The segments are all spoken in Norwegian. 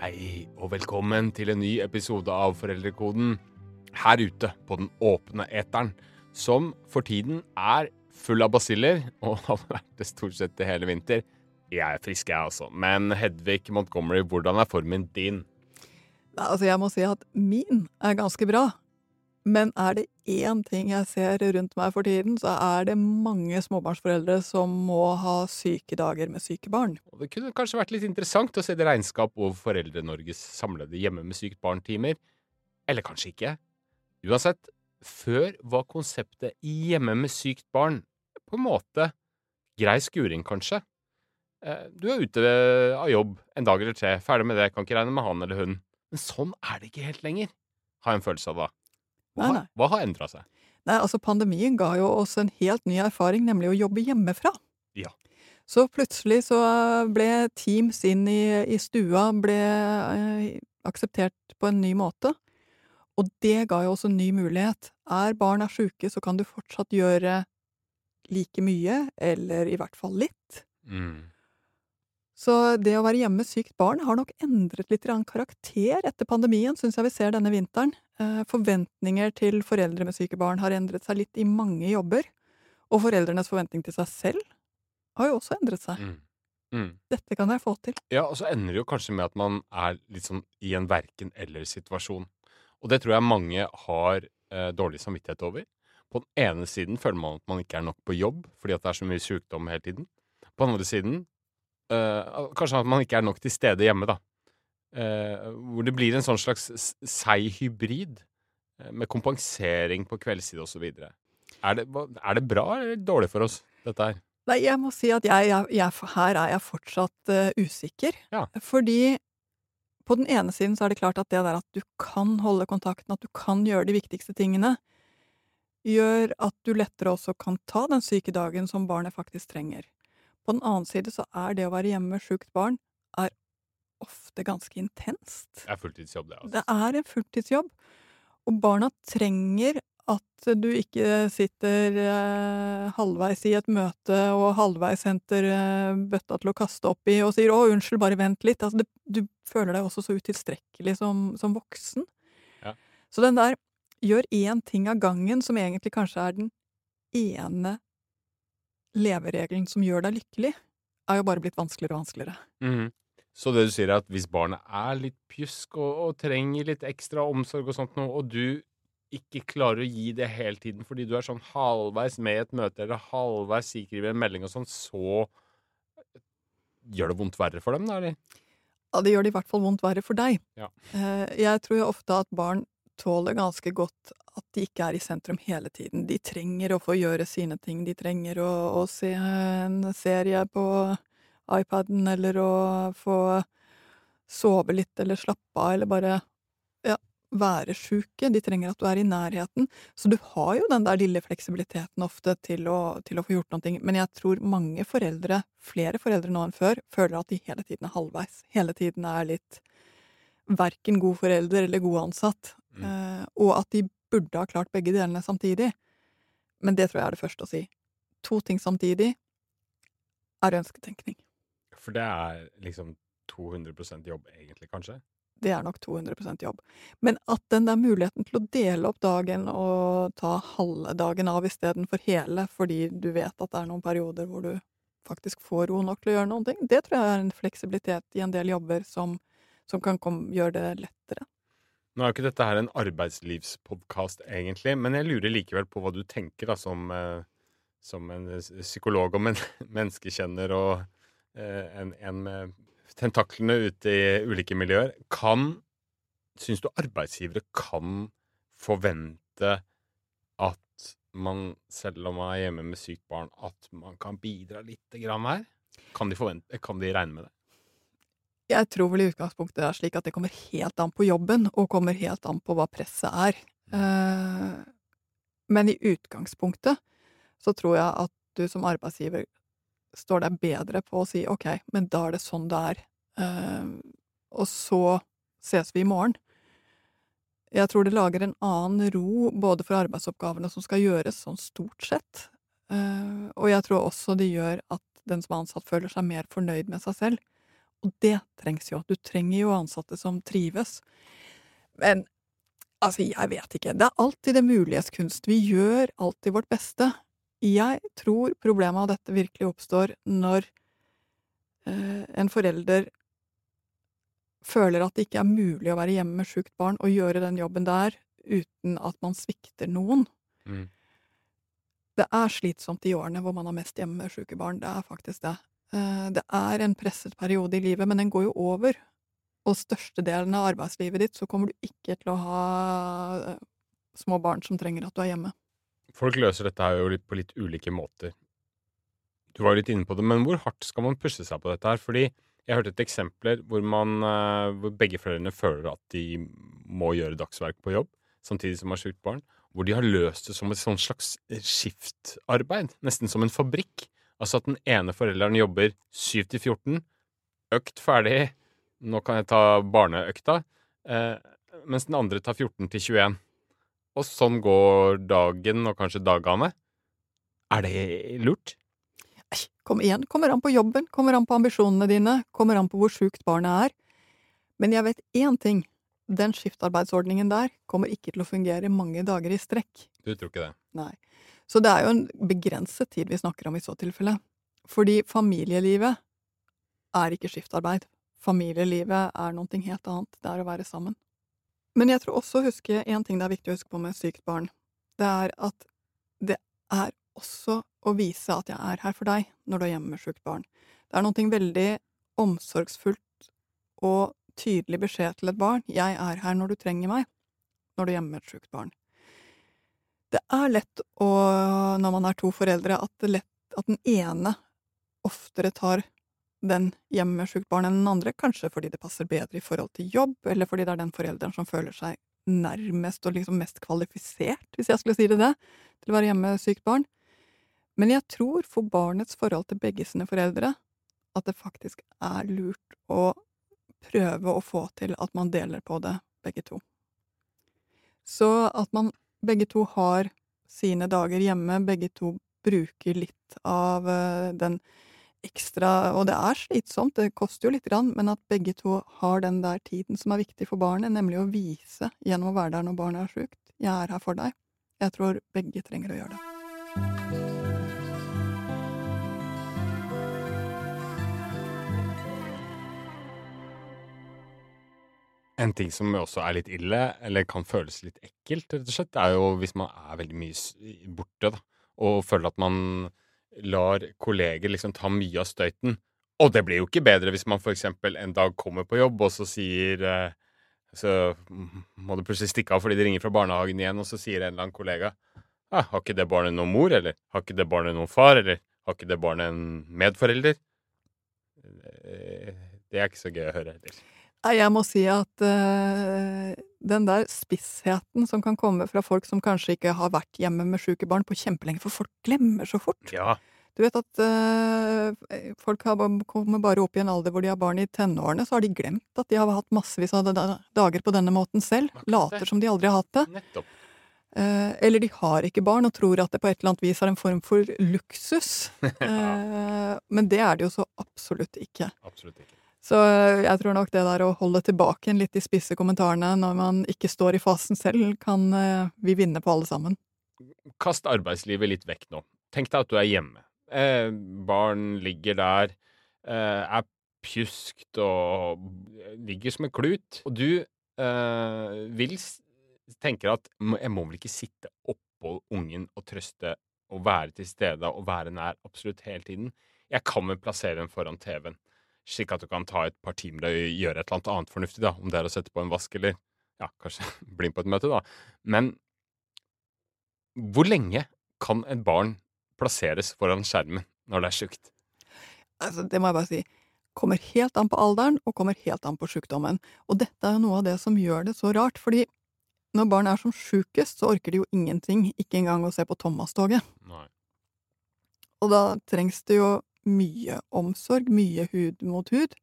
Hei, og velkommen til en ny episode av Foreldrekoden her ute på den åpne eteren, som for tiden er full av basiller, og har vært det stort sett i hele vinter. Jeg er frisk, jeg altså. Men Hedvig Montgomery, hvordan er formen din? Altså jeg må si at min er ganske bra. Men er det én ting jeg ser rundt meg for tiden, så er det mange småbarnsforeldre som må ha syke dager med syke barn. Det kunne kanskje vært litt interessant å se det regnskap over Foreldre-Norges samlede hjemme med sykt barn-timer. Eller kanskje ikke. Uansett, før var konseptet hjemme med sykt barn på en måte grei skuring, kanskje. Eh, Du er ute av jobb en dag eller tre, ferdig med det, kan ikke regne med han eller hun. Men sånn er det ikke helt lenger, har jeg en følelse av da. Hva, Nei, har- nei. hva har endra seg? Nei, altså Pandemien ga jo oss en helt ny erfaring, nemlig å jobbe hjemmefra. Ja. Så plutselig så ble Teams inn i, i stua ble eh, akseptert på en ny måte. Og det ga jo også en ny mulighet. Er barna sjuke, så kan du fortsatt gjøre like mye, eller i hvert fall litt. Mm. Så det å være hjemme med sykt barn har nok endret litt karakter etter pandemien, syns jeg vi ser denne vinteren. Eh, Forventninger til foreldre med syke barn har endret seg litt i mange jobber. Og foreldrenes forventning til seg selv har jo også endret seg. Mm. Mm. Dette kan jeg få til. Ja, og så ender det jo kanskje med at man er litt sånn i en verken-eller-situasjon. Og det tror jeg mange har eh, dårlig samvittighet over. På den ene siden føler man at man ikke er nok på jobb fordi at det er så mye sykdom hele tiden. På den andre siden eh, kanskje at man ikke er nok til stede hjemme, da. Uh, hvor det blir en sånn slags seig hybrid uh, med kompensering på kveldstid osv. Er, det- er det bra eller dårlig for oss, dette her? Nei, jeg må si at jeg, jeg, jeg, her er jeg fortsatt usikker. Ja. Fordi på den ene siden så er det klart at det der at du kan holde kontakten, at du kan gjøre de viktigste tingene, gjør at du lettere også kan ta den syke dagen som barnet faktisk trenger. På den annen side så er det å være hjemme med sjukt barn er ofte ganske intenst. Det er fulltidsjobb, det. altså. Det er en fulltidsjobb, og barna trenger at du ikke sitter eh, halvveis i et møte og halvveis henter eh, bøtta til å kaste opp i og sier 'å, unnskyld, bare vent litt'. Altså, det, du føler deg også så utilstrekkelig som, som voksen. Ja. Så den der gjør én ting av gangen, som egentlig kanskje er den ene leveregelen som gjør deg lykkelig, er jo bare blitt vanskeligere og vanskeligere. Mm. Så det du sier er at hvis barnet er litt pjusk og, og trenger litt ekstra omsorg og sånt noe, og du ikke klarer å gi det hele tiden fordi du er sånn halvveis med i et møte eller halvveis skriver en melding og sånn, så gjør det vondt verre for dem, da, eller? Ja, det gjør det i hvert fall vondt verre for deg. Ja. Eh, Jeg tror jo ofte at barn tåler ganske godt at de ikke er i sentrum hele tiden. De trenger å få gjøre sine ting. De trenger å, å se en serie på iPaden, eller å få sove litt eller slappe av, eller bare ja, være sjuke. De trenger at du er i nærheten. Så du har jo den der lille fleksibiliteten ofte til å, til å få gjort noe. Men jeg tror mange foreldre, flere foreldre nå enn før, føler at de hele tiden er halvveis. Hele tiden er litt verken god forelder eller god ansatt. Mm. Eh, og at de burde ha klart begge delene samtidig. Men det tror jeg er det første å si. To ting samtidig er ønsketenkning. For det er liksom 200% jobb, egentlig, kanskje? Det er nok 200% jobb. Men at den der muligheten til å dele opp dagen og ta halve dagen av istedenfor hele, fordi du vet at det er noen perioder hvor du faktisk får ro nok til å gjøre noen ting, det tror jeg er en fleksibilitet i en del jobber som, som kan kom, gjøre det lettere. Nå er jo ikke dette her en arbeidslivspodkast, egentlig, men jeg lurer likevel på hva du tenker da, som, eh, som en psykolog og men menneskekjenner og eh, en, en med tentaklene ute i ulike miljøer. Kan Syns du arbeidsgivere kan forvente at man, selv om man er hjemme med sykt barn, at man kan bidra lite grann her? Kan de, forvente, kan de regne med det? Jeg tror vel i utgangspunktet det er slik at det kommer helt an på jobben, og kommer helt an på hva presset er. Eh, Men i utgangspunktet så tror jeg at du som arbeidsgiver står deg bedre på å si ok, men da er det sånn det er. Eh, Og så ses vi i morgen. Jeg tror det lager en annen ro både for arbeidsoppgavene som skal gjøres, sånn stort sett. Eh, Og jeg tror også det gjør at den som er ansatt, føler seg mer fornøyd med seg selv. Og det trengs jo. Du trenger jo ansatte som trives. Men altså, jeg vet ikke. Det er alltid det muliges kunst. Vi gjør alltid vårt beste. Jeg tror problemet av dette virkelig oppstår når eh, en forelder føler at det ikke er mulig å være hjemme med sjukt barn og gjøre den jobben der uten at man svikter noen. Mm. Det er slitsomt i årene hvor man har mest hjemme med sjuke barn. Det er faktisk det. Eh, Det er en presset periode i livet, men den går jo over. Og størstedelen av arbeidslivet ditt så kommer du ikke til å ha eh, små barn som trenger at du er hjemme. Folk løser dette her jo på litt ulike måter. Du var jo litt inne på det, men hvor hardt skal man pushe seg på dette her? Fordi jeg hørte et eksempel hvor, man, eh, hvor begge foreldrene føler at de må gjøre dagsverk på jobb, samtidig som har sjukt barn. Hvor de har løst det som et sånn slags skiftarbeid, nesten som en fabrikk. Altså at den ene forelderen jobber 7 til 14, økt ferdig, nå kan jeg ta barneøkta, eh, mens den andre tar 14 til 21. Og sånn går dagen, og kanskje dagene. Er det lurt? Nei, Kom igjen, kommer an på jobben, kommer an på ambisjonene dine, kommer an på hvor sjukt barnet er. Men jeg vet én ting. Den skiftarbeidsordningen der kommer ikke til å fungere mange dager i strekk. Du tror ikke det? Nei. Så det er jo en begrenset tid vi snakker om i så tilfelle. Fordi familielivet er ikke skiftarbeid. Familielivet er noe helt annet. Det er å være sammen. Men jeg tror også å huske en ting det er viktig å huske på med sykt barn. Det er at det er også å vise at jeg er her for deg når du er hjemme med sjukt barn. Det er noe veldig omsorgsfullt og tydelig beskjed til et barn. Jeg er her når du trenger meg, når du er hjemme med et sjukt barn. Det er lett å, når man er to foreldre, at, lett, at den ene oftere tar den hjemme med sjukt barn enn den andre, kanskje fordi det passer bedre i forhold til jobb, eller fordi det er den forelderen som føler seg nærmest og liksom mest kvalifisert, hvis jeg skulle si det det, til å være hjemme med sykt barn. Men jeg tror for barnets forhold til begge sine foreldre at det faktisk er lurt å prøve å få til at man deler på det, begge to. Så at man begge to har sine dager hjemme, begge to bruker litt av eh, den ekstra Og det er slitsomt, det koster jo lite grann, men at begge to har den der tiden som er viktig for barnet, nemlig å vise gjennom å være der når barnet er sjukt 'jeg er her for deg'. Jeg tror begge trenger å gjøre det. En ting som også er litt ille, eller kan føles litt ekkelt, rett og slett, er jo hvis man er veldig mye borte, da, og føler at man lar kolleger liksom ta mye av støyten. Og det blir jo ikke bedre hvis man eksempel en dag kommer på jobb, og så sier eh, Så må du plutselig stikke av fordi de ringer fra barnehagen igjen, og så sier en eller annen kollega ah, 'Har ikke det barnet noen mor?' eller 'Har ikke det barnet noen far?' eller 'Har ikke det barnet en medforelder?' Eh, Det er ikke så gøy å høre heller. Jeg må si at uh, den der spissheten som kan komme fra folk som kanskje ikke har vært hjemme med sjuke barn på kjempelenge, for folk glemmer så fort. Ja. Du vet at uh, folk har, kommer bare opp i en alder hvor de har barn i tenårene, så har de glemt at de har hatt massevis av dager på denne måten selv. Later som de aldri har hatt det. Nettopp. Uh, eller de har ikke barn og tror at det på et eller annet vis er en form for luksus. Eh, men det er det jo så absolutt ikke. Absolutt ikke. Så jeg tror nok det der å holde tilbake litt de spisse kommentarene når man ikke står i fasen selv, kan eh, vi vinne på alle sammen. Kast arbeidslivet litt vekk nå. Tenk deg at du er hjemme. Eh, barn ligger der, eh, er pjuskt og ligger som en klut. Og du eh, vil tenker at jeg må vel ikke sitte oppå ungen og trøste og være til stede og være nær absolutt hele tiden. Jeg kan vel plassere dem foran TV-en, slik at du kan ta et par timer og gjøre et eller annet fornuftig, da, om det er å sette på en vask eller ja, kanskje bli på et møte, da. Men hvor lenge kan et barn plasseres foran skjermen når det er sjukt? Altså, det må jeg bare si. Kommer helt an på alderen, og kommer helt an på sjukdommen. Og dette er jo noe av det som gjør det så rart, fordi når barn er som sjukest, så orker de jo ingenting, ikke engang å se på Thomas-toget. Og da trengs det jo mye omsorg, mye hud mot hud.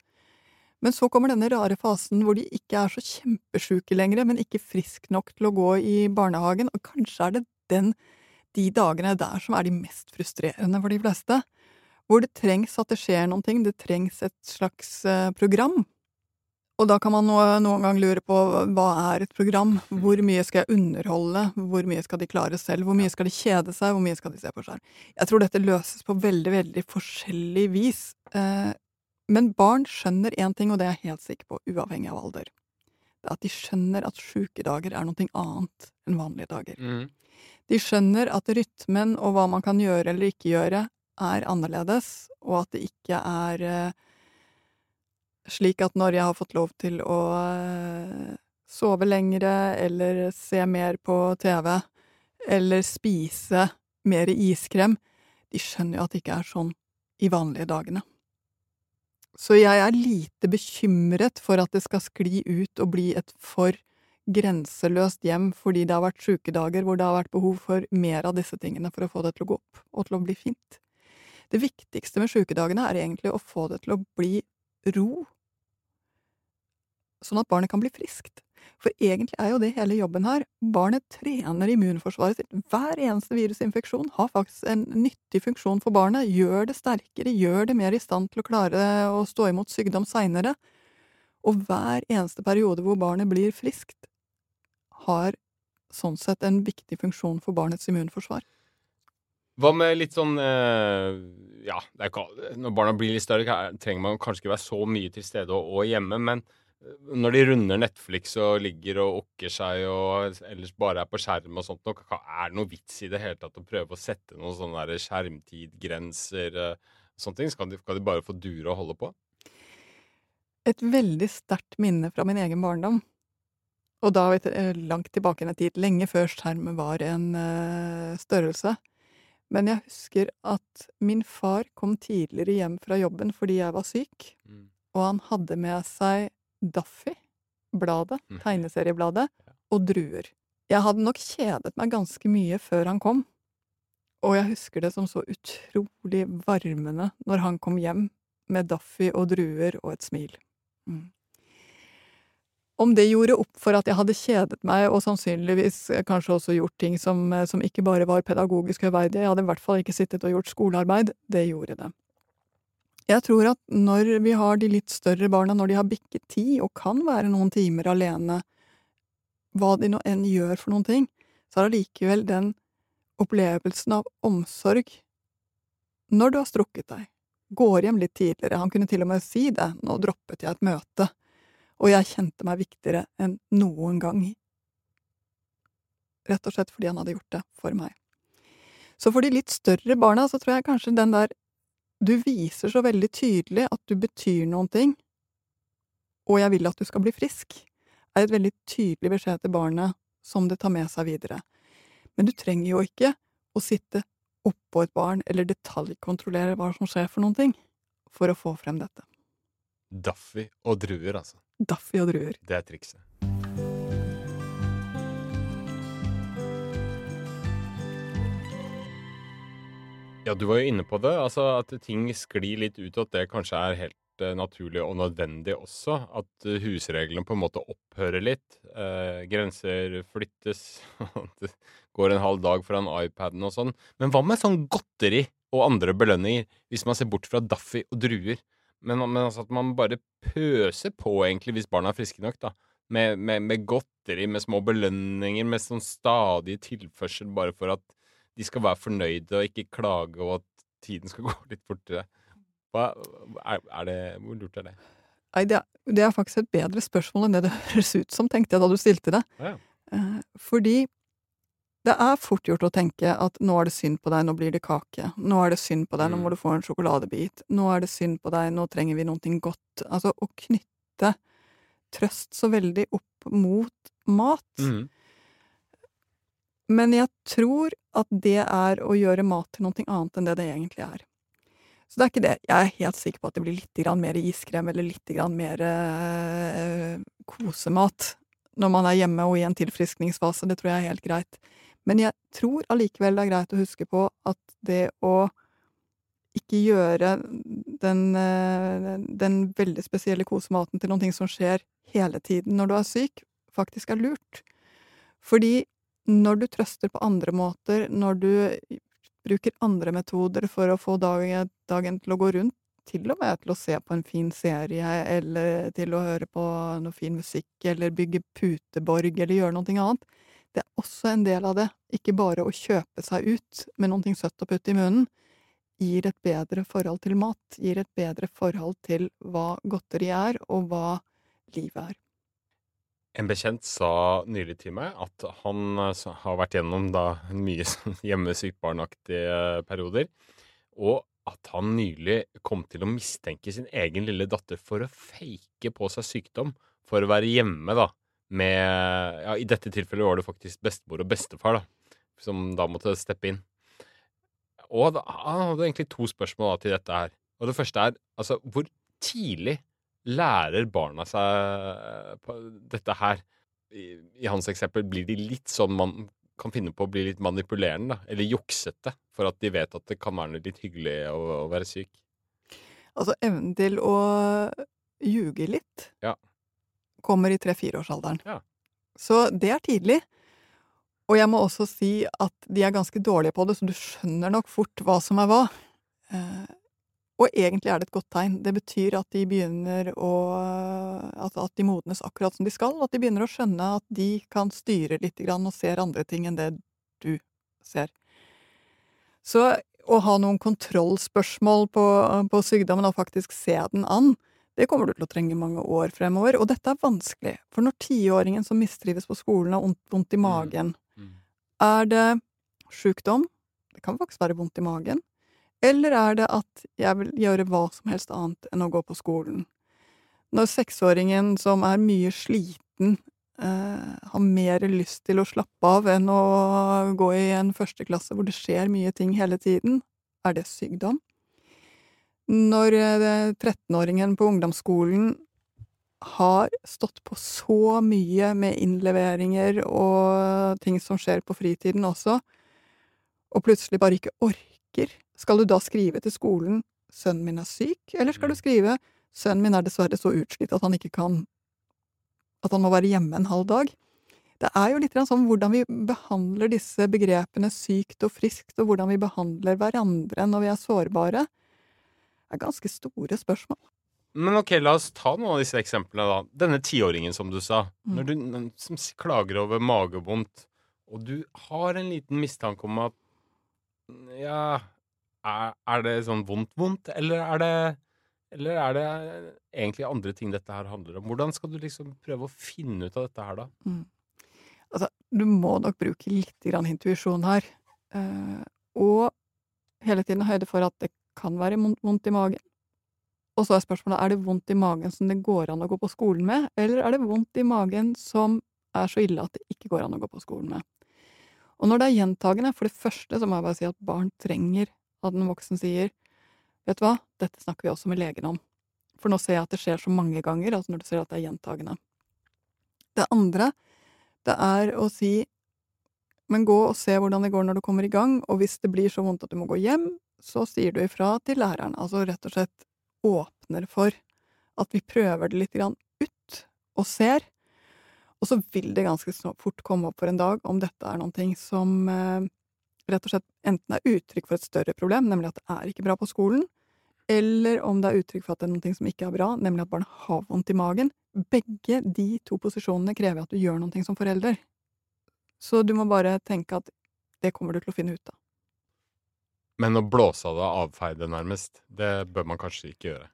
Men så kommer denne rare fasen hvor de ikke er så kjempesjuke lenger, men ikke frisk nok til å gå i barnehagen, og kanskje er det den, de dagene der som er de mest frustrerende for de fleste. hvor det trengs at det skjer noen ting, det trengs et slags eh, program. Og da kan man no- noen gang lure på hva er et program? Hvor mye skal jeg underholde? Hvor mye skal de klare selv? Hvor mye skal de kjede seg? Hvor mye skal de se på skjerm? Jeg tror dette løses på veldig, veldig forskjellig vis. Eh, men barn skjønner én ting, og det er jeg helt sikker på, uavhengig av alder. Det er at de skjønner at sjukedager er noe annet enn vanlige dager. Mm. De skjønner at rytmen og hva man kan gjøre eller ikke gjøre, er annerledes, og at det ikke er eh, slik at når jeg har fått lov til å eh, sove lengre, eller se mer på TV, eller spise mer iskrem De skjønner jo at det ikke er sånn i vanlige dagene. Så jeg er lite bekymret for at det skal skli ut og bli et for grenseløst hjem fordi det har vært sjukedager hvor det har vært behov for mer av disse tingene for å få det til å gå opp og til å bli fint. Det viktigste med sjukedagene er egentlig å få det til å bli ro, sånn at barnet kan bli friskt. For egentlig er jo det hele jobben her. Barnet trener immunforsvaret sitt. Hver eneste virusinfeksjon har faktisk en nyttig funksjon for barnet. Gjør det sterkere, gjør det mer i stand til å klare å stå imot sykdom seinere. Og hver eneste periode hvor barnet blir friskt, har sånn sett en viktig funksjon for barnets immunforsvar. Hva med litt sånn eh, Ja, det er ikke, når barna blir litt større, trenger man kanskje ikke være så mye til stede og, hjemme, men når de runder Netflix og ligger og okker seg og ellers bare er på skjerm og sånt, nok, er det noe vits i det hele tatt å prøve å sette noen sånne skjermtidgrenser? og Sånne ting? Skal de, skal de bare få dure og holde på? Et veldig sterkt minne fra min egen barndom. Og da eh, langt tilbake i tid, lenge før skjerm var en eh, størrelse. Men jeg husker at min far kom tidligere hjem fra jobben fordi jeg var syk, Mm. og han hadde med seg Daffy, bladet, Mhm. tegneseriebladet, og druer. Jeg hadde nok kjedet meg ganske mye før han kom, og jeg husker det som så utrolig varmende når han kom hjem med Daffy og druer og et smil. Mm. Om det gjorde opp for at jeg hadde kjedet meg, og sannsynligvis kanskje også gjort ting som, eh, som ikke bare var pedagogisk høyverdige, jeg hadde i hvert fall ikke sittet og gjort skolearbeid, det gjorde det. Jeg tror at når vi har de litt større barna, når de har bikket ti og kan være noen timer alene, hva de nå enn gjør for noen ting, så er allikevel den opplevelsen av omsorg når du har strukket deg, går hjem litt tidligere, han kunne til og med si det, nå droppet jeg et møte, og jeg kjente meg viktigere enn noen gang. Rett og slett fordi han hadde gjort det for meg. Så for de litt større barna så tror jeg kanskje den der du viser så veldig tydelig at du betyr noen ting, og jeg vil at du skal bli frisk, er et veldig tydelig beskjed til barnet som det tar med seg videre. Men du trenger jo ikke å sitte oppå et barn eller detaljkontrollere hva som skjer for noen ting, for å få frem dette. Daffy og druer, altså. Daffy og druer. Det er trikset. Ja, du var jo inne på det. Altså at ting sklir litt ut, og at det kanskje er helt uh, naturlig og nødvendig også. At uh, husreglene på en måte opphører litt. Uh, grenser flyttes. det går en halv dag foran iPaden og sånn. Men hva med sånn godteri og andre belønninger, hvis man ser bort fra Daffy og druer? Men, men altså at man bare pøser på, egentlig, hvis barna er friske nok, da. Med, med, med godteri, med små belønninger, med sånn stadig tilførsel, bare for at de skal være fornøyde og ikke klage, og at tiden skal gå litt fortere. Hva, er, er det, hvor lurt er det? Nei, det er, det er faktisk et bedre spørsmål enn det det høres ut som, tenkte jeg da du stilte det. Ja. Eh, fordi det er fort gjort å tenke at nå er det synd på deg, nå blir det kake. Nå er det synd på deg, nå Mm. må du få en sjokoladebit. Nå er det synd på deg, nå trenger vi noe godt. Altså å knytte trøst så veldig opp mot mat. Mhm. Men jeg tror at det er å gjøre mat til noe annet enn det det egentlig er. Så det er ikke det. Jeg er helt sikker på at det blir litt mer iskrem eller litt mer øh, kosemat når man er hjemme og i en tilfriskningsfase. Det tror jeg er helt greit. Men jeg tror allikevel det er greit å huske på at det å ikke gjøre den, øh, den veldig spesielle kosematen til noe som skjer hele tiden når du er syk, faktisk er lurt. Fordi når du trøster på andre måter, når du bruker andre metoder for å få dagen, dagen til å gå rundt. Til og med til å se på en fin serie, eller til å høre på noe fin musikk, eller bygge puteborg, eller gjøre noe annet. Det er også en del av det. Ikke bare å kjøpe seg ut med noe søtt å putte i munnen. Gir et bedre forhold til mat. Gir et bedre forhold til hva godteri er, og hva livet er. En bekjent sa nylig til meg at han eh, har vært gjennom da mye sånn hjemmesykt barnaktige perioder, og at han nylig kom til å mistenke sin egen lille datter for å fake på seg sykdom for å være hjemme, da, med Ja, i dette tilfellet var det faktisk bestemor og bestefar, da, som da måtte steppe inn. Og da, han hadde egentlig to spørsmål da, til dette her. Og det første er altså, hvor tidlig lærer barna seg dette her? I, I, hans eksempel blir de litt sånn man kan finne på å bli litt manipulerende, da, eller juksete, for at de vet at det kan være litt hyggelig å, å være syk. Altså evnen til å ljuge litt ja. kommer i tre-fireårsalderen. Ja. Så det er tidlig. Og jeg må også si at de er ganske dårlige på det, så du skjønner nok fort hva som er hva. Eh, og egentlig er det et godt tegn. Det betyr at de begynner å at, at de modnes akkurat som de skal, at de begynner å skjønne at de kan styre litt og ser andre ting enn det du ser. Så å ha noen kontrollspørsmål på, på sykdommen og faktisk se den an, det kommer du til å trenge mange år fremover. Og dette er vanskelig, for når tiåringen som mistrives på skolen har vondt i mm. magen, mm. er det sjukdom? Det kan faktisk være vondt i magen. Eller er det at jeg vil gjøre hva som helst annet enn å gå på skolen? Når seksåringen som er mye sliten, eh, har mer lyst til å slappe av enn å gå i en førsteklasse hvor det skjer mye ting hele tiden, er det sykdom? Når 13-åringen eh, på ungdomsskolen har stått på så mye med innleveringer og ting som skjer på fritiden også, og plutselig bare ikke orker skal du da skrive til skolen 'sønnen min er syk', eller skal du mm. skrive 'sønnen min er dessverre så utslitt at han ikke kan at han må være hjemme en halv dag'? Det er jo litt sånn hvordan vi behandler disse begrepene sykt og friskt, og hvordan vi behandler hverandre når vi er sårbare, er ganske store spørsmål. Men ok, la oss ta noen av disse eksemplene, da. Denne tiåringen, som du sa, mm. du, som klager over magevondt, og du har en liten mistanke om at ja, er, er det sånn vondt-vondt, eller er det eller er det egentlig andre ting dette her handler om? Hvordan skal du liksom prøve å finne ut av dette her, da? Mm. Altså, du må nok bruke litt intuisjon her. Eh, og hele tiden høyde for at det kan være vondt i magen. Og så er spørsmålet er det vondt i magen som det går an å gå på skolen med, eller er det vondt i magen som er så ille at det ikke går an å gå på skolen med. Og når det er gjentagende, for det første så må jeg bare si at barn trenger at en voksen sier Vet du hva, dette snakker vi også med legen om. For nå ser jeg at det skjer så mange ganger, altså når du ser at det er gjentagende. Det andre, det er å si men gå og se hvordan det går når du kommer i gang, og hvis det blir så vondt at du må gå hjem, så sier du ifra til læreren. Altså rett og slett åpner for at vi prøver det litt grann ut, og ser. Og så vil det ganske fort komme opp for en dag om dette er noe som eh, rett og slett enten er uttrykk for et større problem, nemlig at det er ikke bra på skolen, eller om det er uttrykk for at det er noe som ikke er bra, nemlig at barnet har vondt i magen. Begge de to posisjonene krever at du gjør noe som forelder. Så du må bare tenke at det kommer du til å finne ut av. Men å blåse av det avfeide, nærmest, det bør man kanskje ikke gjøre?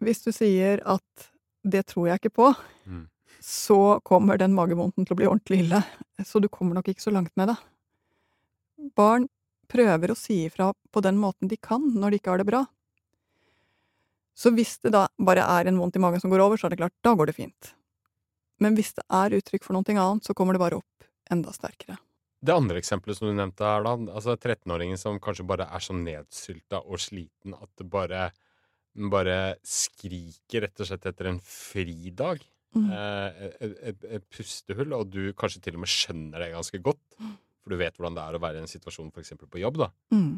Hvis du sier at det tror jeg ikke på, mm. så kommer den magevondten til å bli ordentlig ille. Så du kommer nok ikke så langt med det barn prøver å si ifra på den måten de kan når de ikke har det bra. Så hvis det da bare er en vondt i magen som går over, så er det klart, da går det fint. Men hvis det er uttrykk for noe annet, så kommer det bare opp enda sterkere. Det andre eksempelet som du nevnte her, da, altså 13-åringen som kanskje bare er så nedsylta og sliten at det bare, bare skriker rett og slett etter en fridag. Mm. Eh, et, et, et, pustehull, og du kanskje til og med skjønner det ganske godt. For du vet hvordan det er å være i en situasjon f.eks. på jobb, da. Mm.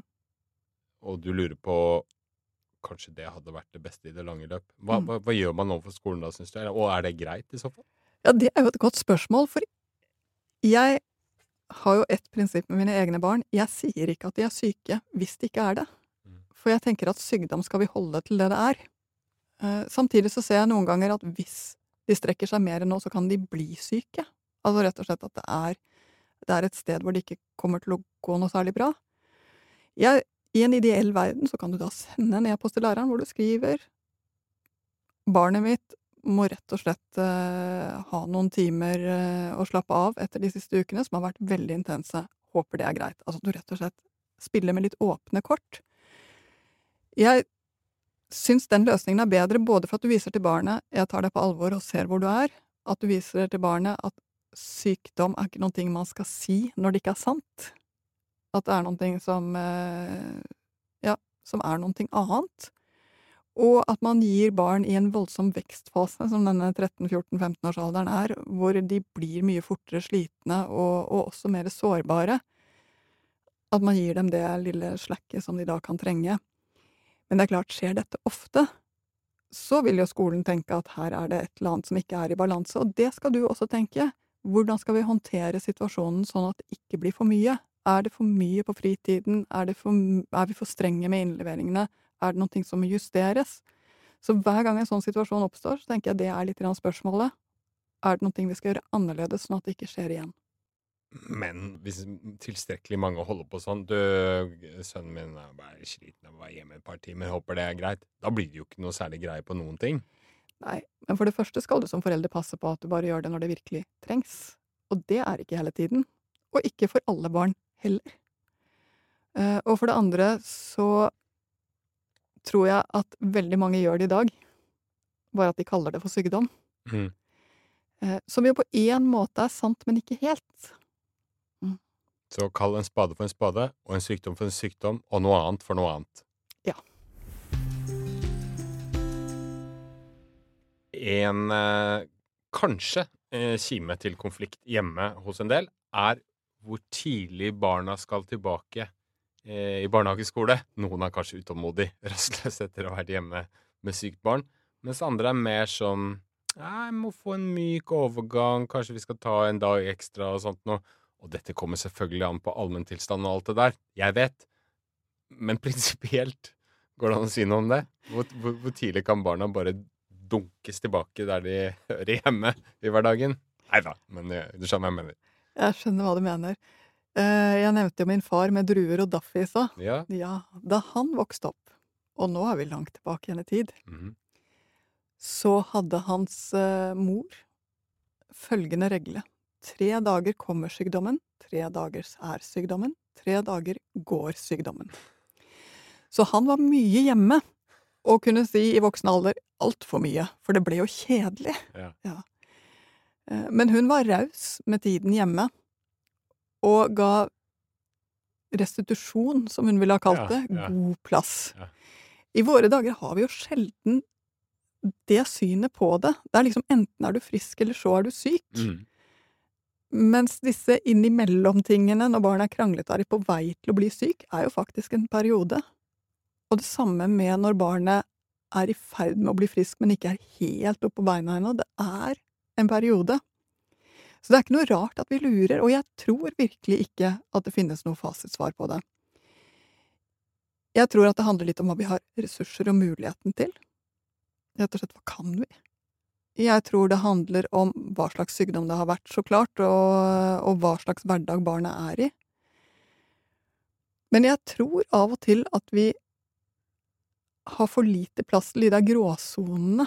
Og du lurer på Kanskje det hadde vært det beste i det lange løp. Hva, mm. hva, hva gjør man overfor skolen da, syns du? Og er det greit, i så fall? Ja, det er jo et godt spørsmål, for jeg har jo ett prinsipp med mine egne barn. Jeg sier ikke at de er syke hvis de ikke er det. Mm. For jeg tenker at sykdom skal vi holde til det det er. Eh, samtidig så ser jeg noen ganger at hvis de strekker seg mer enn nå, så kan de bli syke. Altså rett og slett at det er, det er et sted hvor det ikke kommer til å gå noe særlig bra. Jeg, I en ideell verden så kan du da sende en e-post til læreren hvor du skriver Barnet mitt må rett og slett eh, ha noen timer eh, å slappe av etter de siste ukene, som har vært veldig intense. Håper det er greit. Altså du rett og slett spiller med litt åpne kort. Jeg syns den løsningen er bedre både for at du viser til barnet jeg tar deg på alvor og ser hvor du er, at du viser til barnet at sykdom er ikke noe man skal si når det ikke er sant. At det er noe som eh, Ja, som er noe annet. Og at man gir barn i en voldsom vekstfase, som denne 13-14-15-årsalderen er, hvor de blir mye fortere slitne og, og, også mer sårbare. At man gir dem det lille slakket som de da kan trenge. Men det er klart, skjer dette ofte, så vil jo skolen tenke at her er det et eller annet som ikke er i balanse, og det skal du også tenke. Hvordan skal vi håndtere situasjonen sånn at det ikke blir for mye? Er det for mye på fritiden? Er, for, er vi for strenge med innleveringene? Er det noe som må justeres? Så hver gang en sånn situasjon oppstår, så tenker jeg det er litt spørsmålet. Er det noe vi skal gjøre annerledes, sånn at det ikke skjer igjen? Men hvis tilstrekkelig mange holder på sånn Du, sønnen min er bare sliten av å være hjemme et par timer, håper det er greit. Da blir det jo ikke noe særlig greie på noen ting. Nei, men for det første skal du som forelder passe på at du bare gjør det når det virkelig trengs. Og det er ikke hele tiden. Og ikke for alle barn heller. Uh, og for det andre så tror jeg at veldig mange gjør det i dag, bare at de kaller det for sykdom. Mm. Eh, som jo på én måte er sant, men ikke helt. Mm. Så kall en spade for en spade, og en sykdom for en sykdom, og noe annet for noe annet. En eh, kanskje eh, kime til konflikt hjemme hos en del er hvor tidlig barna skal tilbake Eh, i barnehageskole. Noen er kanskje utålmodig, rastløs etter å ha vært hjemme med sykt barn. Mens andre er mer sånn Jeg må få en myk overgang, kanskje vi skal ta en dag ekstra og sånt noe. Og dette kommer selvfølgelig an på allmenntilstanden og alt det der. Jeg vet. Men prinsipielt, går det an å si noe om det? Hvor, hvor, hvor tidlig kan barna bare dunkes tilbake der de hører hjemme i hverdagen? Nei da, men du skjønner hva jeg mener. Jeg skjønner hva du mener. Eh, jeg nevnte jo min far med druer og Daffy i stad. Ja. Ja, da han vokste opp, og nå er vi langt tilbake igjen i tid, Mhm. så hadde hans eh, mor følgende regle. Tre dager kommer sykdommen, tre dager er sykdommen, tre dager går sykdommen. Så han var mye hjemme, og kunne si i voksen alder altfor mye, for det ble jo kjedelig. Ja. Ja. Men hun var raus med tiden hjemme, og ga restitusjon, som hun ville ha kalt det, Ja, god plass. Ja. I våre dager har vi jo sjelden det synet på det. Det er liksom enten er du frisk, eller så er du syk. Mm. Mens disse innimellom-tingene, når barnet er kranglete og er på vei til å bli syk, er jo faktisk en periode. Og det samme med når barnet er i ferd med å bli frisk, men ikke er helt oppe på beina ennå. Det er en periode. Så det er ikke noe rart at vi lurer, og jeg tror virkelig ikke at det finnes noe fasitsvar på det. Jeg tror at det handler litt om hva vi har ressurser og muligheten til. Rett og slett, hva kan vi? Jeg tror det handler om hva slags sykdom det har vært, så klart, og, og hva slags hverdag barnet er i. Men jeg tror av og til at vi har for lite plass til de der gråsonene.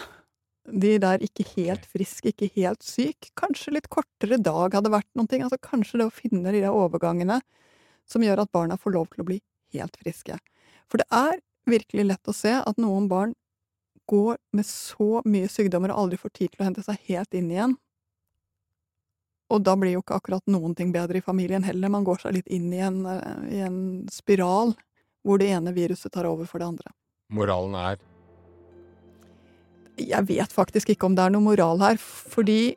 De der ikke helt frisk, ikke helt syk. Kanskje litt kortere dag hadde vært noen ting. Altså kanskje det å finne de der overgangene som gjør at barna får lov til å bli helt friske. For det er virkelig lett å se at noen barn går med så mye sykdommer og aldri får tid til å hente seg helt inn igjen. Og da blir jo ikke akkurat noen ting bedre i familien heller. Man går seg litt inn i en, eh, i en spiral hvor det ene viruset tar over for det andre. Moralen er Jeg vet faktisk ikke om det er noe moral her, fordi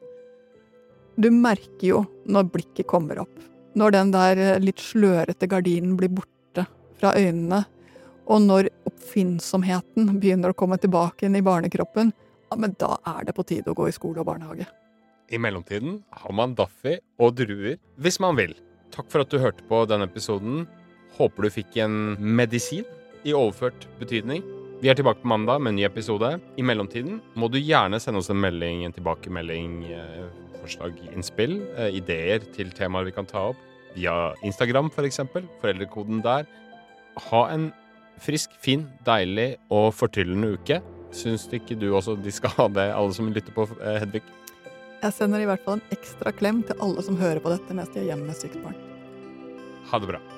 du merker jo når blikket kommer opp. Når den der eh, litt slørete gardinen blir borte fra øynene, og når oppfinnsomheten begynner å komme tilbake inn i barnekroppen, ja, men da er det på tide å gå i skole og barnehage. I mellomtiden har man Daffy og druer, hvis man vil. Takk for at du hørte på denne episoden. Håper du fikk en medisin i overført betydning. Vi er tilbake på mandag med en ny episode. I mellomtiden må du gjerne sende oss en melding, en tilbakemelding, eh, forslag, innspill, eh, ideer til temaer vi kan ta opp. Via Instagram, for eksempel. Foreldrekoden der. Ha en frisk, fin, deilig og fortryllende uke. Syns ikke du også de skal ha det, alle som lytter på, eh, Hedvig? Jeg sender i hvert fall en ekstra klem til alle som hører på dette mens de er hjemme med sykt barn. Ha det bra.